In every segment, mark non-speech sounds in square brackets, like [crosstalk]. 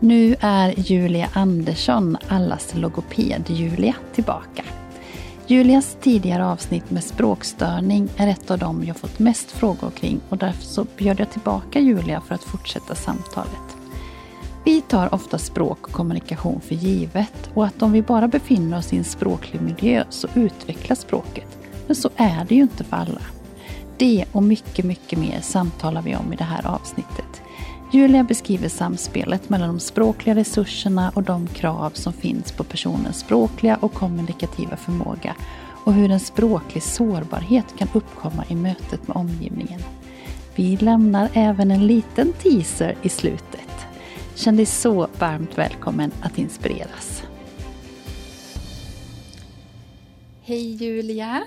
Nu är Julia Andersson, allas logoped-Julia, tillbaka. Julias tidigare avsnitt med språkstörning är ett av dem jag fått mest frågor kring och därför så bjöd jag tillbaka Julia för att fortsätta samtalet. Vi tar ofta språk och kommunikation för givet och att om vi bara befinner oss i en språklig miljö så utvecklas språket. Men så är det ju inte för alla. Det och mycket, mycket mer samtalar vi om i det här avsnittet. Julia beskriver samspelet mellan de språkliga resurserna och de krav som finns på personens språkliga och kommunikativa förmåga och hur en språklig sårbarhet kan uppkomma i mötet med omgivningen. Vi lämnar även en liten teaser i slutet. Känn dig så varmt välkommen att inspireras. Hej Julia!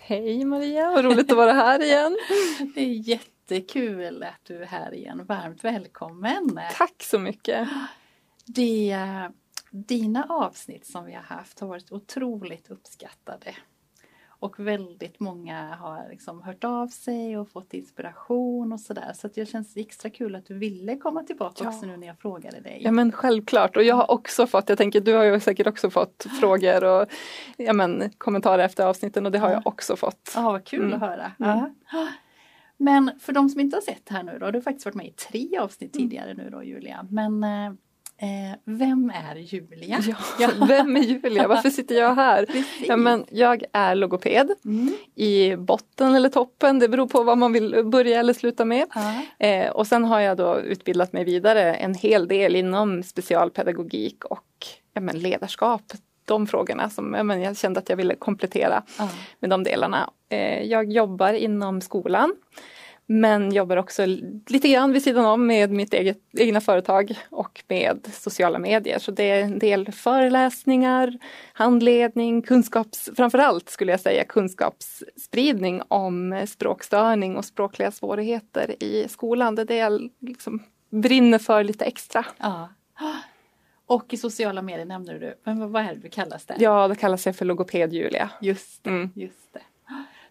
Hej Maria, vad roligt att vara här igen. [laughs] Det är jätte jättekul att du är här igen. Varmt välkommen! Tack så mycket! Det, dina avsnitt som vi har haft har varit otroligt uppskattade. Och väldigt många har liksom hört av sig och fått inspiration och sådär. Så att det känns extra kul att du ville komma tillbaka ja. också nu när jag frågade dig. Ja men självklart och jag har också fått, jag tänker du har ju säkert också fått frågor och ja, men, kommentarer efter avsnitten och det har jag också fått. Ja vad kul mm. att höra. Mm. Men för de som inte har sett här nu då, du har faktiskt varit med i tre avsnitt mm. tidigare nu då Julia. Men eh, eh vem är Julia? Ja, [laughs] vem är Julia? Varför sitter jag här? [laughs] Ja, men jag är logoped mm. i botten eller toppen, det beror på vad man vill börja eller sluta med. Eh, och sen har jag då utbildat mig vidare en hel del inom specialpedagogik och ja, men ledarskap de frågorna som men, jag kände att jag ville komplettera mm. med de delarna. Eh, jag jobbar inom skolan men jobbar också lite grann vid sidan om med mitt eget, egna företag och med sociala medier. Så det är en del föreläsningar, handledning, kunskaps, framförallt skulle jag säga kunskapsspridning om språkstörning och språkliga svårigheter i skolan. Det är det jag liksom brinner för lite extra. Ja. Och i sociala medier nämnde du, men vad är det du kallas det? Ja, det kallas jag för logoped-Julia. Just det, mm. just det.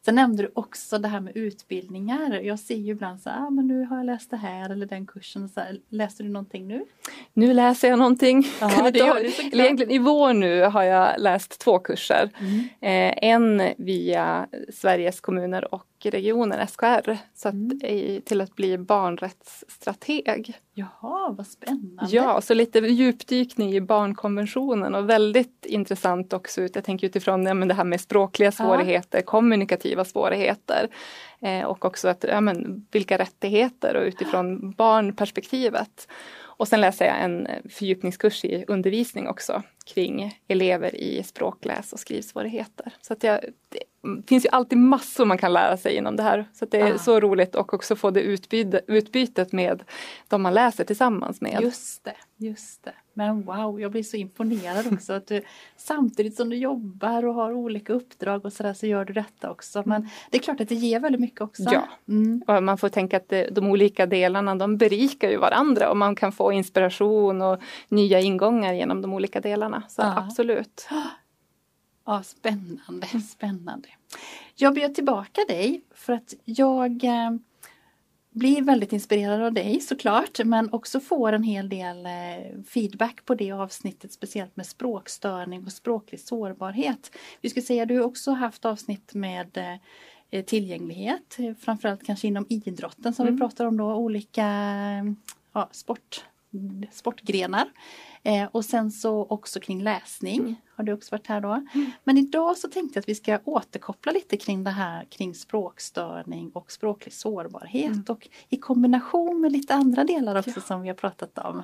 Sen nämnde du också det här med utbildningar. Jag ser ju ibland så ah, men nu har jag läst det här eller den kursen. Så här, läser du någonting nu? Nu läser jag någonting. Aha, [laughs] det gör eller egentligen i vår nu har jag läst två kurser. Mm. Eh, en via Sveriges kommuner och regionen, SKR, så att, mm. i, till att bli barnrättsstrateg. Jaha, vad spännande! Ja, så lite djupdykning i barnkonventionen och väldigt intressant också ut, jag tänker utifrån ja, men det här med språkliga svårigheter, ja. kommunikativa svårigheter eh, och också att, ja, men, vilka rättigheter och utifrån barnperspektivet. Och sen läser jag en fördjupningskurs i undervisning också kring elever i språkläs och skrivsvårigheter. Så att jag, finns ju alltid massor man kan lära sig inom det här. Så det är ah. så roligt och också få det utbyte, utbytet med de man läser tillsammans med. Just det, just det. Men wow, jag blir så imponerad också att du samtidigt som du jobbar och har olika uppdrag och sådär så gör du detta också. Men det är klart att det ger väldigt mycket också. Ja, mm. och man får tänka att det, de olika delarna de berikar ju varandra och man kan få inspiration och nya ingångar genom de olika delarna. Så ja. absolut. Ja, spännande, [laughs] spännande. Jag bjöd tillbaka dig för att jag eh, blir väldigt inspirerad av dig såklart men också får en hel del eh, feedback på det avsnittet speciellt med språkstörning och språklig sårbarhet. Vi ska säga du har också haft avsnitt med eh, tillgänglighet framförallt kanske inom idrotten som mm. vi pratar om då olika ja, sport, sportgrenar. Och sen så också kring läsning har du också varit här då. Mm. Men idag så tänkte jag att vi ska återkoppla lite kring det här kring språkstörning och språklig sårbarhet mm. och i kombination med lite andra delar också ja. som vi har pratat om.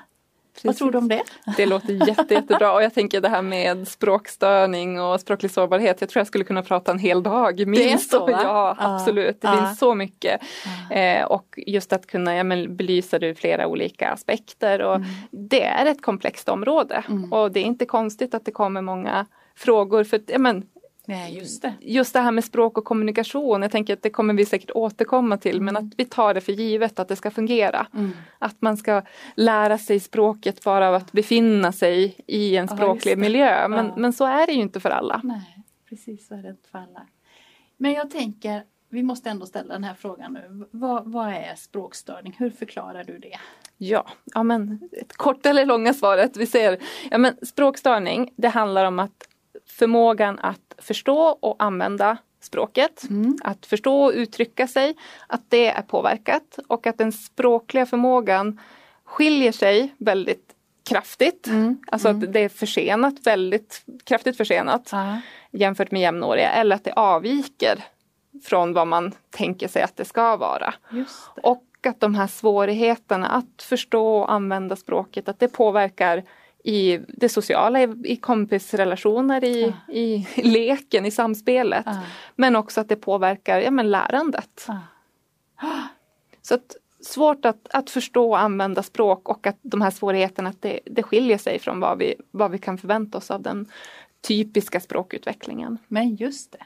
Precis. Vad tror du om det? Det låter jätte, jättebra och jag tänker det här med språkstörning och språklig sårbarhet. Jag tror jag skulle kunna prata en hel dag minst. Så, ja, absolut. Det ja. finns så mycket. Ja. Eh, och just att kunna ja, men, belysa det ur flera olika aspekter. Och mm. Det är ett komplext område mm. och det är inte konstigt att det kommer många frågor. För ja, men, Nej, just, det. just det här med språk och kommunikation, jag tänker att det kommer vi säkert återkomma till mm. men att vi tar det för givet att det ska fungera. Mm. Att man ska lära sig språket bara av att befinna sig i en språklig ja, miljö. Men, ja. men så är det ju inte för alla. Nej, precis så är det inte för alla. Men jag tänker, vi måste ändå ställa den här frågan nu. Vad, vad är språkstörning? Hur förklarar du det? Ja, ja men ett kort eller långa svaret. Vi ser, ja men språkstörning, det handlar om att förmågan att förstå och använda språket, mm. att förstå och uttrycka sig, att det är påverkat och att den språkliga förmågan skiljer sig väldigt kraftigt. Mm. Alltså mm. att det är försenat, väldigt kraftigt försenat uh. jämfört med jämnåriga eller att det avviker från vad man tänker sig att det ska vara. Det. Och att de här svårigheterna att förstå och använda språket, att det påverkar i det sociala, i, kompisrelationer, i, ja. i [laughs] leken, i samspelet. Ja. Men också att det påverkar ja, men lärandet. Ja. Så att, svårt att, att förstå och använda språk och att de här svårigheterna att det, det skiljer sig från vad vi, vad vi kan förvänta oss av den typiska språkutvecklingen. Men just det.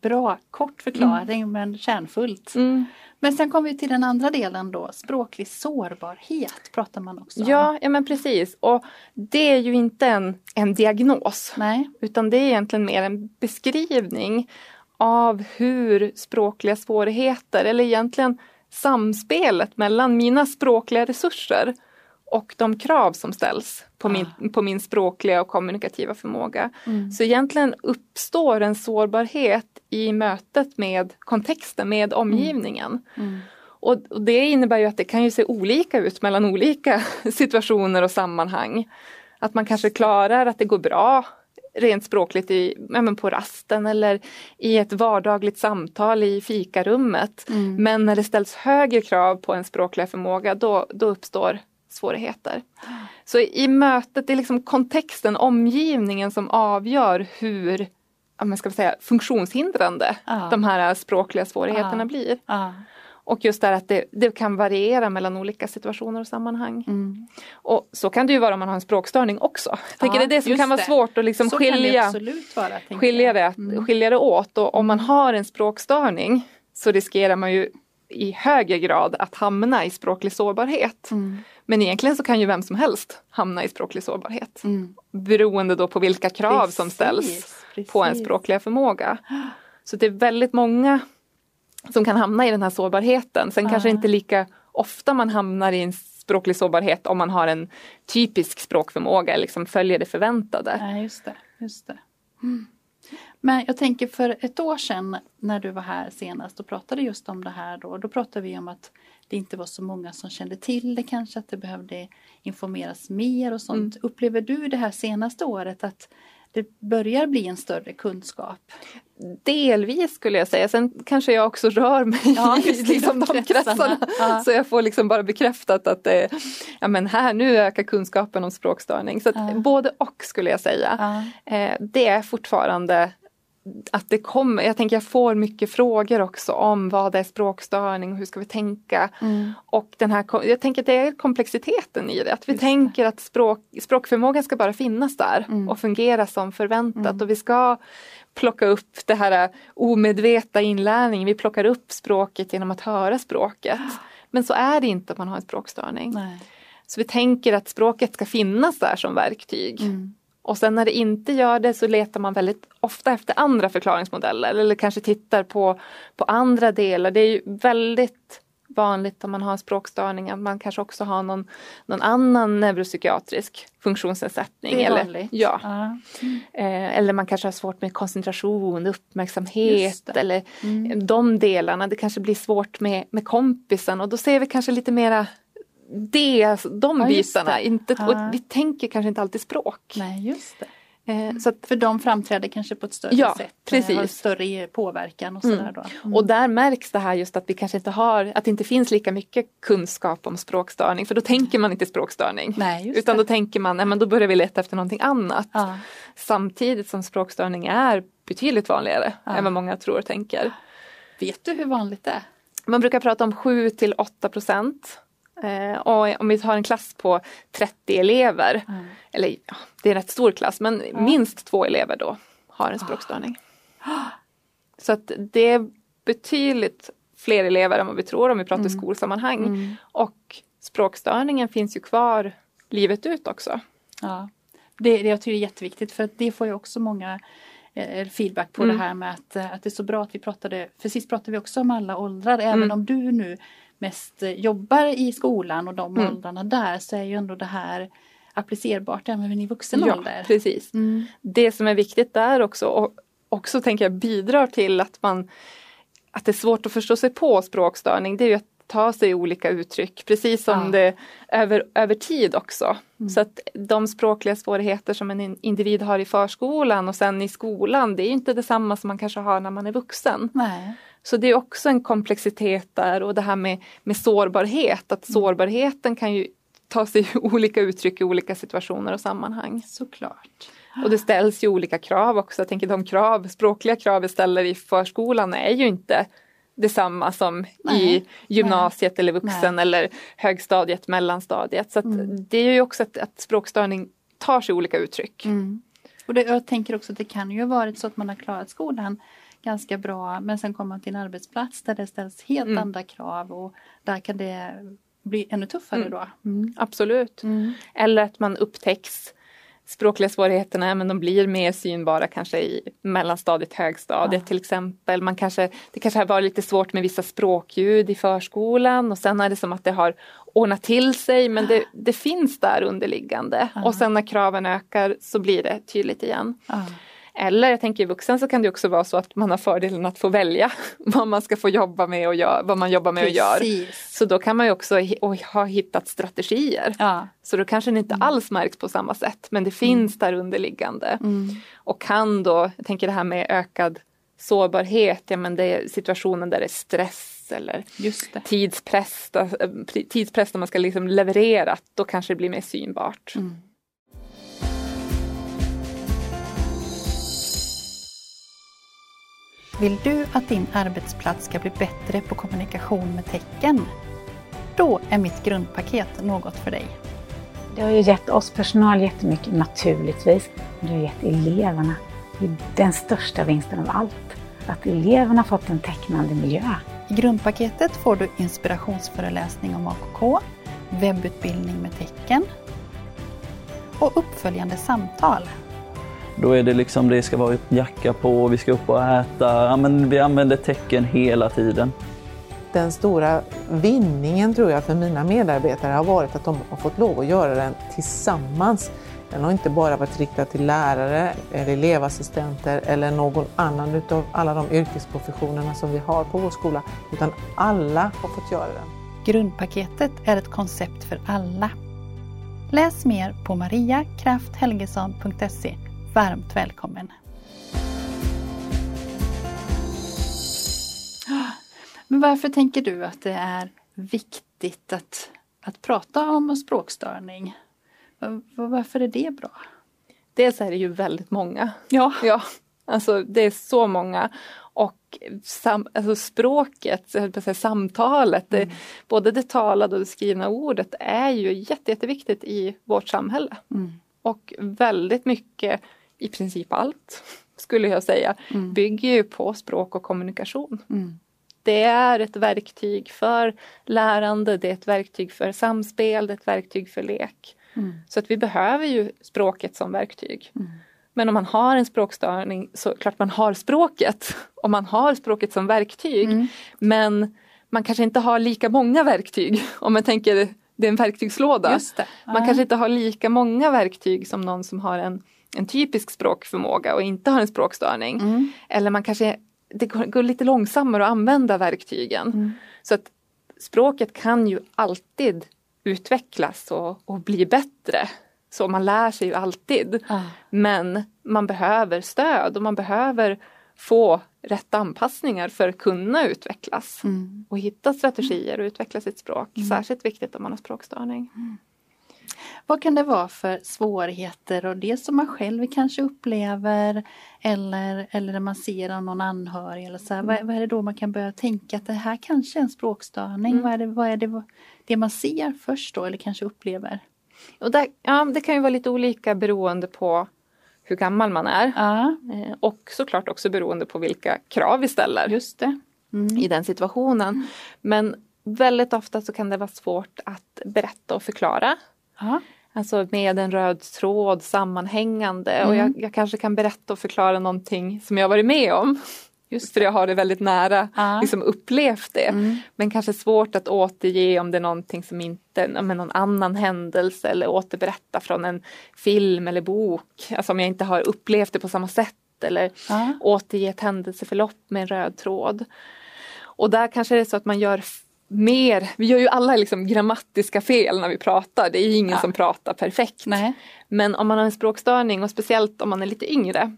Bra, kort förklaring mm. men kärnfullt. Mm. Men sen kommer vi till den andra delen då, språklig sårbarhet pratar man också om. Ja, ja men precis. Och det är ju inte en, en diagnos. Nej. Utan det är egentligen mer en beskrivning av hur språkliga svårigheter, eller egentligen samspelet mellan mina språkliga resurser och de krav som ställs på, min, ah. på min språkliga och kommunikativa förmåga. Mm. Så egentligen uppstår en sårbarhet i mötet med kontexten, med omgivningen. Mm. Mm. Och, och, det innebär ju att det kan ju se olika ut mellan olika [laughs] situationer och sammanhang. Att man kanske klarar att det går bra rent språkligt i, ja, på rasten eller i ett vardagligt samtal i fikarummet. Mm. Men när det ställs högre krav på en språklig förmåga då, då uppstår svårigheter. Så i mötet, det är liksom kontexten, omgivningen som avgör hur man ska säga, funktionshindrande ah. de här språkliga svårigheterna ah. blir. Ah. Och just det att det, det, kan variera mellan olika situationer och sammanhang. Mm. Och så kan det ju vara om man har en språkstörning också. Tänker det är det som kan vara det. svårt att liksom skilja, det vara, skilja, det, mm. skilja det åt. Och om man har en språkstörning så riskerar man ju i högre grad att hamna i språklig sårbarhet. Mm. Men egentligen så kan ju vem som helst hamna i språklig sårbarhet. Mm. Beroende då på vilka krav precis, som ställs precis. på en språkliga förmåga. Så det är väldigt många som kan hamna i den här sårbarheten. Sen ah. kanske inte lika ofta man hamnar i en språklig sårbarhet om man har en typisk språkförmåga, liksom följer det förväntade. Nej, just det. Just det. Mm. Men jag tänker för ett år sedan när du var här senast och pratade just om det här då. Då pratade vi om att det inte var så många som kände till det kanske, att det behövde informeras mer och sånt. Mm. Upplever du det här senaste året att det börjar bli en större kunskap? Delvis skulle jag säga, sen kanske jag också rör mig ja, [laughs] i liksom de kretsarna. Ja. Så jag får liksom bara bekräftat att det, ja men här nu ökar kunskapen om språkstörning. Så ja. både och skulle jag säga. Eh, det är fortfarande att det kommer, jag tänker jag får mycket frågor också om vad är språkstörning och hur ska vi tänka. Mm. Och den här, jag tänker att det är komplexiteten i det, att vi Just tänker det. att språk, språkförmågan ska bara finnas där mm. och fungera som förväntat mm. och vi ska plocka upp det här omedvetna inlärningen, vi plockar upp språket genom att höra språket. Men så är det inte om man har en språkstörning. Nej. Så vi tänker att språket ska finnas där som verktyg. Mm. Och sen när det inte gör det så letar man väldigt ofta efter andra förklaringsmodeller eller kanske tittar på, på andra delar. Det är ju väldigt vanligt om man har en språkstörning att man kanske också har någon, någon annan neuropsykiatrisk funktionsnedsättning. Det är eller, vanligt. Ja. Mm. Eh, eller man kanske har svårt med koncentration, uppmärksamhet eller mm. de delarna. Det kanske blir svårt med, med kompisen och då ser vi kanske lite mera det, de ja, bitarna. Inte, och vi tänker kanske inte alltid språk. Nej, just det. Eh, så att, för de framträder kanske på ett större ja, sätt, precis. har större påverkan och sådär då. Mm. Och där märks det här just att vi kanske inte har, att det inte finns lika mycket kunskap om språkstörning för då tänker man inte språkstörning. Nej, utan då tänker man, nej men då börjar vi leta efter någonting annat. Ja. Samtidigt som språkstörning är betydligt vanligare ja. än vad många tror och tänker. Vet du hur vanligt det är? Man brukar prata om 7 till 8 procent. Eh, och om vi har en klass på 30 elever, mm. eller ja, det är en rätt stor klass, men mm. minst två elever då har en språkstörning. Oh. [gasps] Så att det är betydligt fler elever än vad vi tror om vi pratar mm. skolsammanhang. Mm. Och språkstörningen finns ju kvar livet ut också. Ja. Det, det jag tycker är jätteviktigt för det får ju också många eh, feedback på mm. det här med att, eh, att det är så bra att vi pratade, för sist pratade vi också om alla åldrar, även mm. om du nu mest jobbar i skolan och de mm. åldrarna där så är ju ändå det här applicerbart även i vuxen ja, ålder. Precis. Mm. Det som är viktigt där också och också tänker jag bidrar till att man att det är svårt att förstå sig på språkstörning det är ju att ta sig olika uttryck precis som ja. det över, över tid också. Mm. Så att de språkliga svårigheter som en individ har i förskolan och sen i skolan det är inte detsamma som man kanske har när man är vuxen. Nej. Så det är också en komplexitet där och det här med, med sårbarhet, att mm. sårbarheten kan ju ta sig [laughs] olika uttryck i olika situationer och sammanhang. Såklart. Och det ställs ju olika krav också. Jag tänker de krav, språkliga krav vi ställer i förskolan är ju inte detsamma som Nej. i gymnasiet Nej. eller vuxen Nej. eller högstadiet, mellanstadiet. Så mm. det är ju också att, att språkstörning tar sig olika uttryck. Mm. Och det, jag tänker också att det kan ju ha varit så att man har klarat skolan ganska bra men sen kommer man till en arbetsplats där det ställs helt mm. andra krav och där kan det bli ännu tuffare mm. då. Mm. Absolut. Mm. Eller att man upptäcks språkliga svårigheterna men de blir mer synbara kanske i mellanstadiet, högstadiet ja. till exempel. Man kanske, det kanske har varit lite svårt med vissa språkljud i förskolan och sen är det som att det har ordnat till sig men det, det finns där underliggande ja. och sen när kraven ökar så blir det tydligt igen. Ja. Eller jag tänker i vuxen så kan det också vara så att man har fördelen att få välja [laughs] vad man ska få jobba med och gör, vad man jobbar med Precis. och gör. Så då kan man ju också ha hittat strategier. Ja. Så då kanske det inte mm. alls märks på samma sätt men det finns mm. där underliggande. Mm. Och kan då, jag tänker det här med ökad sårbarhet, ja men det är situationen där det är stress eller tidspress, tidspress när man ska liksom leverera, då kanske det blir mer synbart. Mm. Vill du att din arbetsplats ska bli bättre på kommunikation med tecken? Då är mitt grundpaket något för dig. Det har ju gett oss personal jättemycket naturligtvis. Det har gett eleverna den största vinsten av allt. Att eleverna fått en tecknande miljö. I grundpaketet får du inspirationsföreläsning om AKK, webbutbildning med tecken och uppföljande samtal då är det liksom, det ska vara jacka på, vi ska upp och äta. Ja, men vi använder tecken hela tiden. Den stora vinningen tror jag för mina medarbetare har varit att de har fått lov att göra den tillsammans. Den har inte bara varit riktad till lärare, eller elevassistenter eller någon annan utav alla de yrkesprofessionerna som vi har på vår skola, utan alla har fått göra den. Grundpaketet är ett koncept för alla. Läs mer på mariakrafthelgesson.se varmt välkommen. Men varför tänker du att det är viktigt att, att prata om språkstörning? Varför är det bra? Dels är det ju väldigt många. Ja. ja alltså det är så många. Och sam, alltså språket, säga, samtalet, mm. det, både det talade och det skrivna ordet är ju jätte, jätteviktigt i vårt samhälle. Mm. Och väldigt mycket i princip allt, skulle jag säga, mm. bygger ju på språk och kommunikation. Mm. Det är ett verktyg för lärande, det är ett verktyg för samspel, det är ett verktyg för lek. Mm. Så att vi behöver ju språket som verktyg. Mm. Men om man har en språkstörning så klart man har språket och man har språket som verktyg. Mm. Men man kanske inte har lika många verktyg [laughs] om man tänker det är en verktygslåda. Man kanske inte har lika många verktyg som någon som har en en typisk språkförmåga och inte har en språkstörning. Mm. Eller man kanske, det går lite långsammare att använda verktygen. Mm. Så att språket kan ju alltid utvecklas och, och bli bättre. Så man lär sig ju alltid. Ja. Men man behöver stöd och man behöver få rätt anpassningar för att kunna utvecklas. Mm. Och hitta strategier och utveckla sitt språk. Särskilt viktigt om man har språkstörning. Vad kan det vara för svårigheter och det som man själv kanske upplever eller, eller när man ser av någon anhörig eller så här, vad, vad är det då man kan börja tänka att det här kanske är en språkstörning? Mm. Vad är, det, vad är det, det man ser först då eller kanske upplever? Och där, ja, det kan ju vara lite olika beroende på hur gammal man är. Ja, Eh, Och såklart också beroende på vilka krav vi ställer just det. Mm. i den situationen. Men väldigt ofta så kan det vara svårt att berätta och förklara. Ja. Alltså med en röd tråd sammanhängande och jag, jag kanske kan berätta och förklara någonting som jag varit med om. Just för jag har det väldigt nära, liksom upplevt det. Mm. Men kanske svårt att återge om det är någonting som inte, men någon annan händelse eller återberätta från en film eller bok. Alltså om jag inte har upplevt det på samma sätt eller Ja. återge ett händelseförlopp med en röd tråd. Och där kanske det är så att man gör mer, vi gör ju alla liksom grammatiska fel när vi pratar, det är ju ingen Ja. som pratar perfekt. Nej. Men om man har en språkstörning och speciellt om man är lite yngre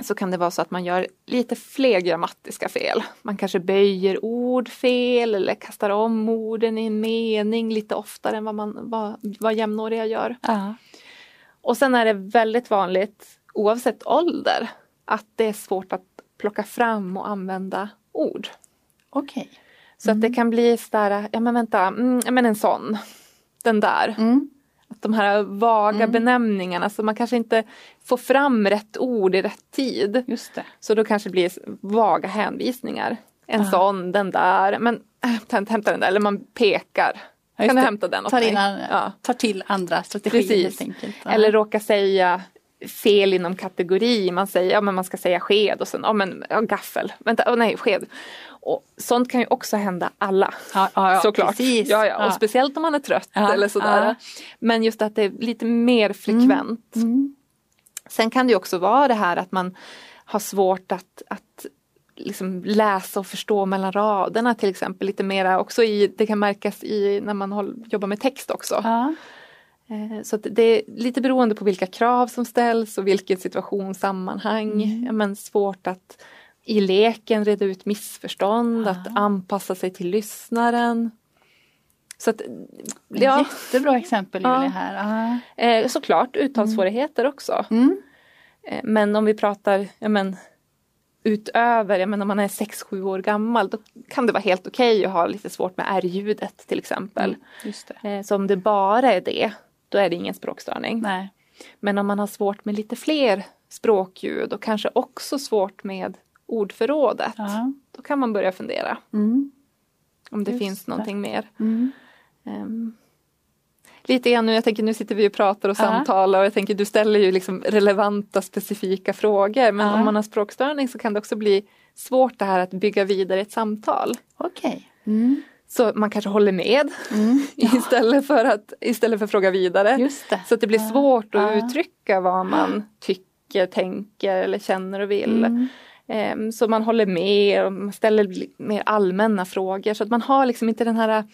så kan det vara så att man gör lite fler grammatiska fel. Man kanske böjer ord fel eller kastar om orden i en mening lite oftare än vad, man, vad, vad jämnåriga gör. Ja. Och sen är det väldigt vanligt, oavsett ålder, att det är svårt att plocka fram och använda ord. Okej. Så att det kan bli sådär, ja men vänta, mm, ja, men en sån, den där. Mm. Att de här vaga benämningarna, så man kanske inte får fram rätt ord i rätt tid. Just det. Så då kanske det blir vaga hänvisningar. En Ja. sån, den där, men äh, hämta, den där, eller man pekar. Ja, kan du hämta den åt Tar, mig? in, an- Ja. tar till andra strategier Precis. helt enkelt. Ja. Eller råka säga fel inom kategori. Man säger ja, men man ska säga sked och sen ja, men, ja, gaffel. Vänta, oh, nej, sked. Och sånt kan ju också hända alla. Ja, ja, ja, Såklart. Och speciellt om man är trött eller sådär. Men just att det är lite mer frekvent. Mm. Sen kan det också vara det här att man har svårt att, att liksom läsa och förstå mellan raderna till exempel. Lite mera också i, det kan märkas i när man håll, jobbar med text också. Eh, Så det är lite beroende på vilka krav som ställs och vilken situation, sammanhang. Ja, men svårt att i leken reda ut missförstånd, att anpassa sig till lyssnaren. Så att, ja, Jättebra exempel Ja. Julia här. Ja. eh, såklart uttalssvårigheter också. Mm. Eh, Men om vi pratar ja, men, utöver, ja, men om man är 6-7 år gammal, då kan det vara helt okej att ha lite svårt med R-ljudet till exempel. Just det. Eh, Så om det bara är det, då är det ingen språkstörning. Nej. Men om man har svårt med lite fler språkljud och kanske också svårt med ordförrådet, Ja. då kan man börja fundera Mm. om det Just finns det. någonting mer. Mm. Ehm, lite grann nu, jag tänker nu sitter vi och pratar och Ja. samtalar och jag tänker du ställer ju liksom relevanta specifika frågor men Ja. om man har språkstörning så kan det också bli svårt det här att bygga vidare ett samtal. Okej. Mm. Så man kanske håller med Mm. [laughs] istället, för att, istället för att fråga vidare. Just det. Så att det blir Ja. svårt att Ja. uttrycka vad man tycker, tänker eller känner och vill. Mm. Ehm, Så man håller med och ställer mer allmänna frågor så att man har liksom inte den här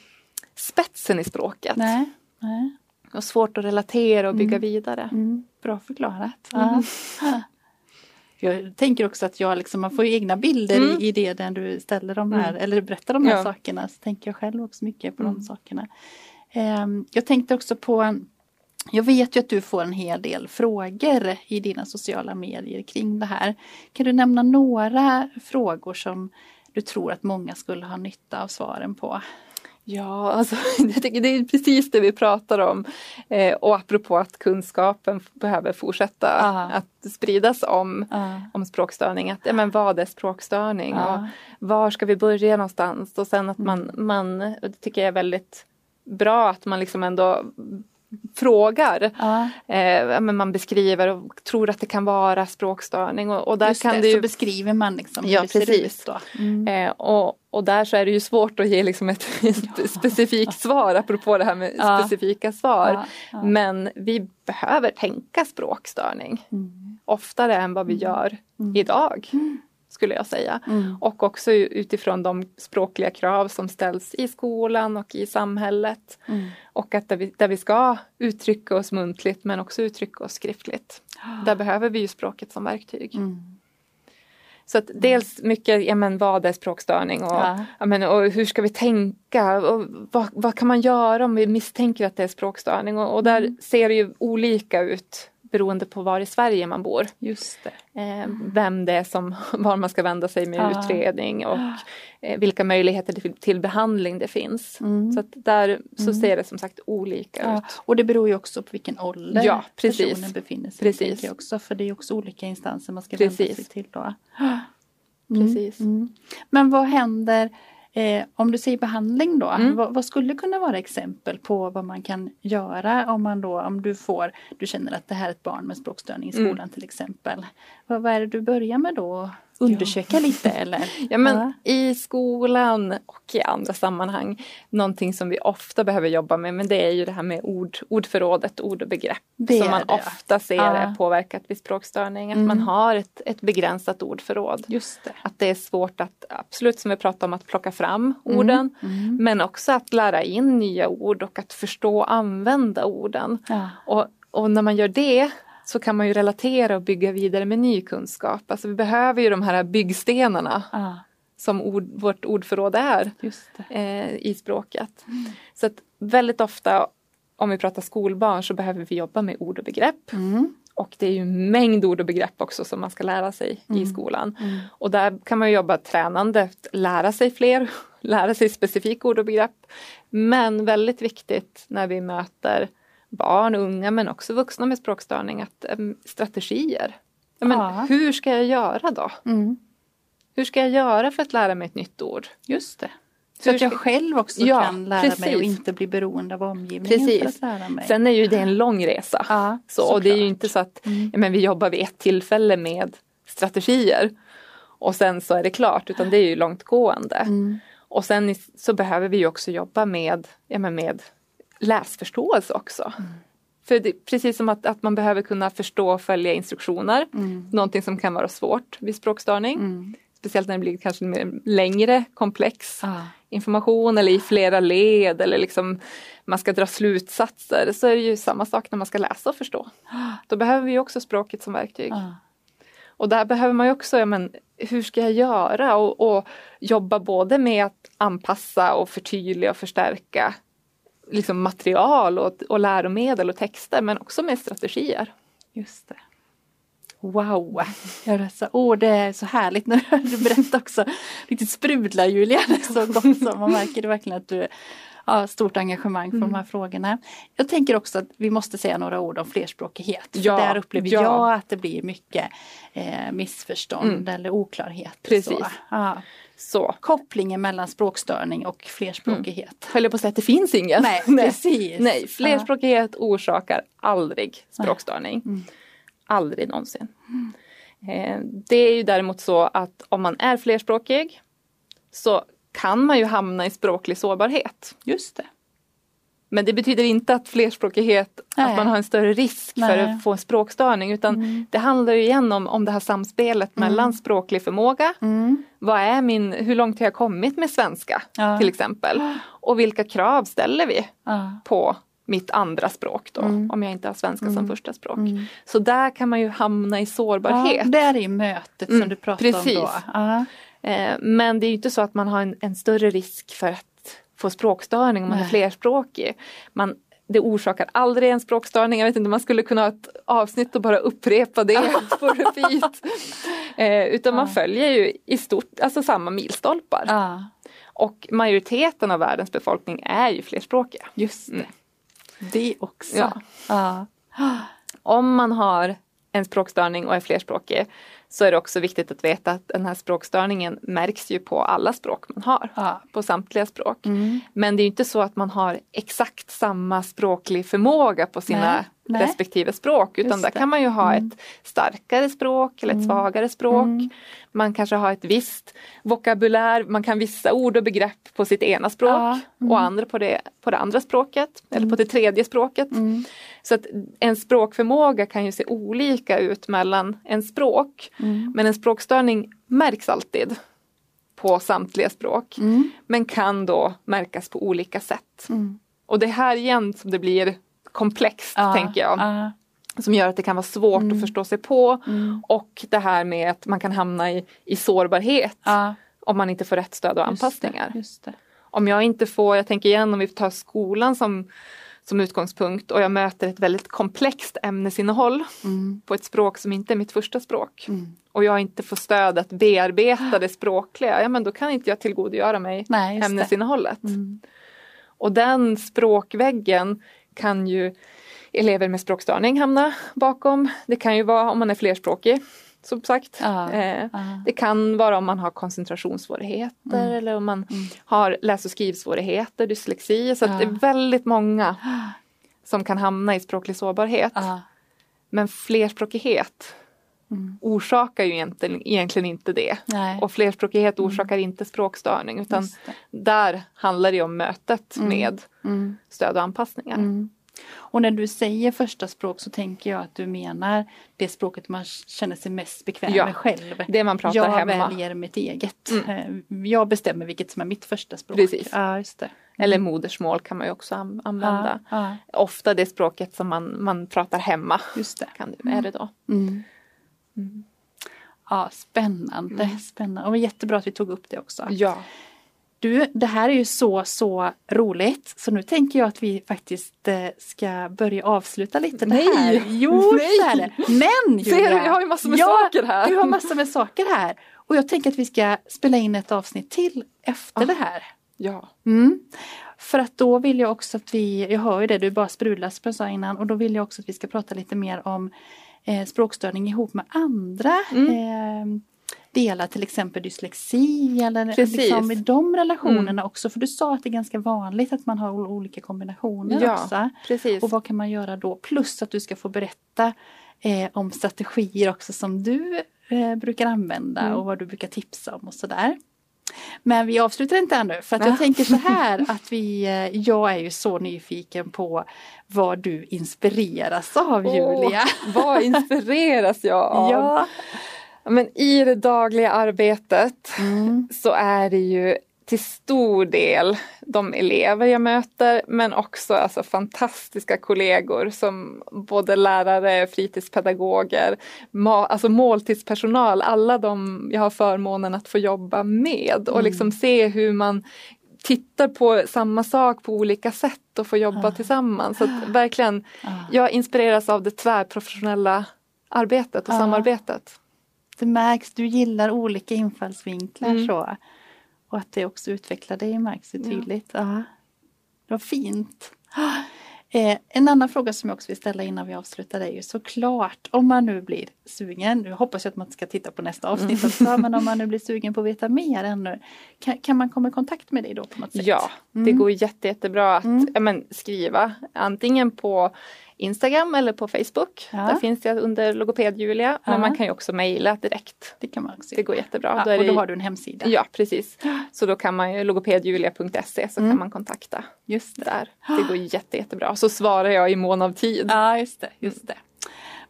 spetsen i språket. Nej. Nej. Och svårt att relatera och bygga vidare. Mm. Bra förklarat. Ja. [laughs] Jag tänker också att jag liksom, man får ju egna bilder Mm. i, det när du ställer de här, eller berättar de här Ja. sakerna. Så tänker jag själv också mycket på Mm. de sakerna. Ehm, jag tänkte också på jag vet ju att du får en hel del frågor i dina sociala medier kring det här. Kan du nämna några frågor som du tror att många skulle ha nytta av svaren på? Ja, alltså, [laughs] jag tycker det är precis det vi pratar om. Eh, och apropå att kunskapen behöver fortsätta Ja. att spridas om, Ja. om språkstörning. Att, ja, men vad är språkstörning? Ja. Och var ska vi börja någonstans? Och sen att man, man och det tycker jag är väldigt bra att man liksom ändå frågar. Ja, Eh, ja, men man beskriver och tror att det kan vara språkstörning. Och, och där just kan det, det så ju beskriver man liksom hur Ja, det ser precis. ut då. Mm. Eh, och, och där så är det ju svårt att ge liksom ett, [laughs] ett specifikt svar apropå det här med Ja. specifika svar. Ja, ja. Men vi behöver tänka språkstörning Mm. oftare än vad vi gör idag. Skulle jag säga. Mm. Och också utifrån de språkliga krav som ställs i skolan och i samhället. Mm. Och att där vi, där vi ska uttrycka oss muntligt men också uttrycka oss skriftligt. Där behöver vi ju språket som verktyg. Mm. Så att dels mycket, ja men vad är språkstörning och, Ja. ja. men, och hur ska vi tänka och vad, vad kan man göra om vi misstänker att det är språkstörning och, och där ser det ju olika ut beroende på var i Sverige man bor. Just det. Eh, vem det är som, [laughs] var man ska vända sig med Ja. utredning och eh, vilka möjligheter till, till behandling det finns. Mm. Så där så ser det som sagt olika Ja, ut. och det beror ju också på vilken ålder Ja, precis. personen befinner sig Precis. i. Också, för det är också olika instanser man ska vända Precis. sig till. Då. [gasps] Precis. Mm. Men vad händer eh, om du säger behandling då? Mm. Vad, vad skulle kunna vara exempel på vad man kan göra om man då, om du får, du känner att det här är ett barn med språkstörning i skolan Mm. till exempel. Vad, vad är det du börjar med då? Undersöka lite eller? [laughs] Ja men Ja. i skolan och i andra sammanhang, någonting som vi ofta behöver jobba med, men det är ju det här med ord, ordförrådet, ord och begrepp. Det som man det. ofta ser Ja. är påverkat vid språkstörning, att Mm. man har ett, ett begränsat ordförråd. Just det. Att det är svårt att, absolut som vi pratade om, att plocka fram Mm. orden. Men också att lära in nya ord och att förstå och använda orden. Ja. Och, och när man gör det så kan man ju relatera och bygga vidare med ny kunskap. Alltså vi behöver ju de här byggstenarna Ja, som ord, vårt ordförråd är eh, i språket. Så att väldigt ofta om vi pratar skolbarn så behöver vi jobba med ord och begrepp. Mm. Och det är ju en mängd ord och begrepp också som man ska lära sig i skolan. Och där kan man jobba tränande, lära sig fler, [laughs] lära sig specifika ord och begrepp. Men väldigt viktigt när vi möter barn, unga men också vuxna med språkstörning att em, strategier. Ja, men Ja. Hur ska jag göra då? Mm. Hur ska jag göra för att lära mig ett nytt ord? Just det. Så Hur att jag ska- själv också Ja, kan lära mig och precis. inte bli beroende av omgivningen för Precis. att lära mig. Sen är ju det en lång resa. ja, Så, och det är ju inte så att Mm. men vi jobbar vid ett tillfälle med strategier och sen så är det klart, utan det är ju långtgående. Mm. Och sen så behöver vi ju också jobba med, ja, men med läsförståelse också. Mm. För det, precis som att, att man behöver kunna förstå och följa instruktioner, Mm. någonting som kan vara svårt vid språkstörning. Mm. Speciellt när det blir kanske mer längre komplex Ja. information eller i flera led eller liksom man ska dra slutsatser så är det ju samma sak när man ska läsa och förstå. Då behöver vi också språket som verktyg. Ja. Och där behöver man ju också, ja, men, hur ska jag göra? Och, och jobba både med att anpassa och förtydliga och förstärka liksom material och, och läromedel och texter men också med strategier. Just det. Wow! Ja, det, är så, oh, det är så härligt när du berättar också. Riktigt sprudlar Julia. Så gott så. Man märker verkligen att du har stort engagemang för de här frågorna. Jag tänker också att vi måste säga några ord om flerspråkighet. Ja, där upplever ja. jag att det blir mycket eh, missförstånd Mm. eller oklarheter. Precis. Så. Ja. Så, Kopplingen mellan språkstörning och flerspråkighet. höll jag på att säga att det finns ingen. Nej, [laughs] precis. Nej, flerspråkighet orsakar aldrig språkstörning. Mm. Aldrig någonsin. Eh, Det är ju däremot så att om man är flerspråkig så kan man ju hamna i språklig sårbarhet. Just det. Men det betyder inte att flerspråkighet, Nej. att man har en större risk för Nej. att få en språkstörning utan Mm. det handlar ju igen om, om det här samspelet mellan språklig förmåga, Mm. vad är min, hur långt har jag kommit med svenska Ja. till exempel och vilka krav ställer vi Ja. på mitt andra språk då, Mm. om jag inte har svenska som första språk. Mm. Så där kan man ju hamna i sårbarhet. Ja, där är ju mötet som Mm, du pratade om då. Eh, men det är ju inte så att man har en, en större risk för att få språkstörning om man Nej. är flerspråkig. Man, det orsakar aldrig en språkstörning. Jag vet inte, man skulle kunna ha ett avsnitt och bara upprepa det [laughs] på repeat. Eh, utan man följer ju i stort, alltså samma milstolpar. Ja, Och majoriteten av världens befolkning är ju flerspråkiga. just det. Mm. Det också. Ja. Ja. Om man har en språkstörning och är flerspråkig så är det också viktigt att veta att den här språkstörningen märks ju på alla språk man har. Ja. På samtliga språk. Mm. Men det är ju inte så att man har exakt samma språklig förmåga på sina Nej, nej. respektive språk utan Just där det. kan man ju ha Mm. ett starkare språk eller ett svagare språk. Mm. Man kanske har ett visst vokabulär, man kan vissa ord och begrepp på sitt ena språk Ja, mm. och andra på det, på det andra språket eller på det tredje språket. Mm. Så att en språkförmåga kan ju se olika ut mellan en språk Mm. Men en språkstörning märks alltid på samtliga språk. Mm. Men kan då märkas på olika sätt. Mm. Och det är här igen som det blir komplext uh, tänker jag. Uh. Som gör att det kan vara svårt mm. att förstå sig på. Mm. Och det här med att man kan hamna i, i sårbarhet. Uh. Om man inte får rätt stöd och anpassningar. Just det, just det. Om jag inte får, jag tänker igen om vi tar skolan som som utgångspunkt och jag möter ett väldigt komplext ämnesinnehåll mm. på ett språk som inte är mitt första språk. Mm. Och jag inte får stöd att bearbeta det språkliga, ja men då kan inte jag tillgodogöra mig Nej, ämnesinnehållet. Mm. Och den språkväggen kan ju elever med språkstörning hamna bakom. Det kan ju vara om man är flerspråkig som sagt. Ah, eh, ah. Det kan vara om man har koncentrationssvårigheter mm. eller om man mm. har läs och skrivsvårigheter, dyslexi. Så ah. det är väldigt många som kan hamna i språklig sårbarhet. Men flerspråkighet mm. orsakar ju egentligen, egentligen inte det. Nej. Och flerspråkighet mm. orsakar inte språkstörning utan där handlar det om mötet mm. med mm. stöd och anpassningar. Och när du säger första språk så tänker jag att du menar det språket man känner sig mest bekväm ja, med själv. Det man pratar jag hemma. Jag väljer mitt eget. Mm. Eh, jag bestämmer vilket som är mitt första språk. Precis. Ja, just det. Eller mm. modersmål kan man ju också använda. Ja, ja. Ofta det språket som man, man pratar hemma. Just det. Kan, är det då. Mm. mm. Ja, spännande, mm. spännande. Och jättebra att vi tog upp det också. Ja. Du, det här är ju så, så roligt så nu tänker jag att vi faktiskt eh, ska börja avsluta lite Nej! det här. Jo, [laughs] Nej. så är det. Men Julia, [laughs] Ser du, jag har ju massor med ja, saker här. Du har massor med saker här. Och jag tänker att vi ska spela in ett avsnitt till efter ah, det här. Ja. Mm. För att då vill jag också att vi, jag hör ju det, du bara sprudlar som jag sa innan, och då vill jag också att vi ska prata lite mer om eh, språkstörning ihop med andra mm. eh, delar till exempel dyslexi eller liksom i de relationerna mm. också. För du sa att det är ganska vanligt att man har olika kombinationer ja, också. Precis. Och vad kan man göra då? Plus att du ska få berätta eh, om strategier också som du eh, brukar använda mm. och vad du brukar tipsa om och sådär. Men vi avslutar inte ännu för att jag tänker så här [laughs] att vi, eh, jag är ju så nyfiken på vad du inspireras av oh, Julia. Vad inspireras jag av? [laughs] ja. Men i det dagliga arbetet mm. så är det ju till stor del de elever jag möter men också alltså fantastiska kollegor som både lärare, fritidspedagoger, ma alltså måltidspersonal, alla de jag har förmånen att få jobba med och mm. liksom se hur man tittar på samma sak på olika sätt och får jobba ah. tillsammans. Så att verkligen, ah. jag inspireras av det tvärprofessionella arbetet och ah. samarbetet det märks, du gillar olika infallsvinklar mm. så. Och att det också utvecklar dig märks ju tydligt. Ja. ja. Det var fint. Eh, en annan fråga som jag också vill ställa innan vi avslutar är ju såklart om man nu blir sugen, nu hoppas jag att man ska titta på nästa avsnitt mm. också, men om man nu blir sugen på att veta mer ännu, kan, kan man komma i kontakt med dig då på något sätt? Ja, mm. det går jätte, jättebra att mm. ja, men, skriva antingen på Instagram eller på Facebook. Ja. Där finns det under logoped-Julia. Ja. Men man kan ju också mejla direkt. Det kan man också Det går jättebra. Ja, då och då har du en hemsida. Ja precis. Så då kan man ju logopedjulia.se så mm. kan man kontakta. Just det. Där. Det går jätte, jättebra. Så svarar jag i mån av tid. Ja just det. Just det.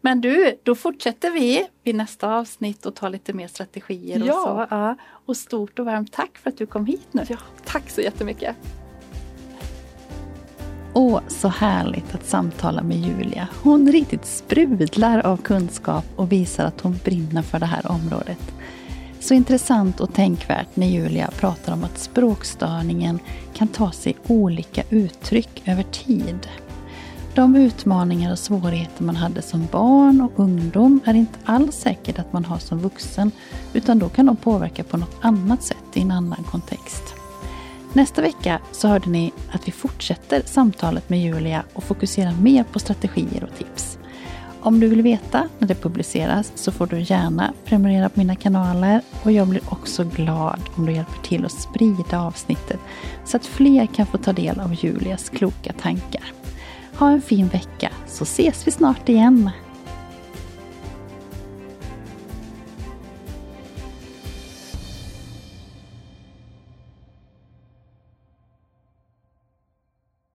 Men du, då fortsätter vi vid nästa avsnitt och tar lite mer strategier ja. och så. Ja. Och stort och varmt tack för att du kom hit nu. Ja, tack så jättemycket. Åh, så härligt att samtala med Julia. Hon riktigt sprudlar av kunskap och visar att hon brinner för det här området. Så intressant och tänkvärt när Julia pratar om att språkstörningen kan ta sig olika uttryck över tid. De utmaningar och svårigheter man hade som barn och ungdom är inte alls säkert att man har som vuxen, utan då kan de påverka på något annat sätt i en annan kontext. Nästa vecka så hörde ni att vi fortsätter samtalet med Julia och fokuserar mer på strategier och tips. Om du vill veta när det publiceras så får du gärna prenumerera på mina kanaler och jag blir också glad om du hjälper till att sprida avsnittet så att fler kan få ta del av Julias kloka tankar. Ha en fin vecka så ses vi snart igen.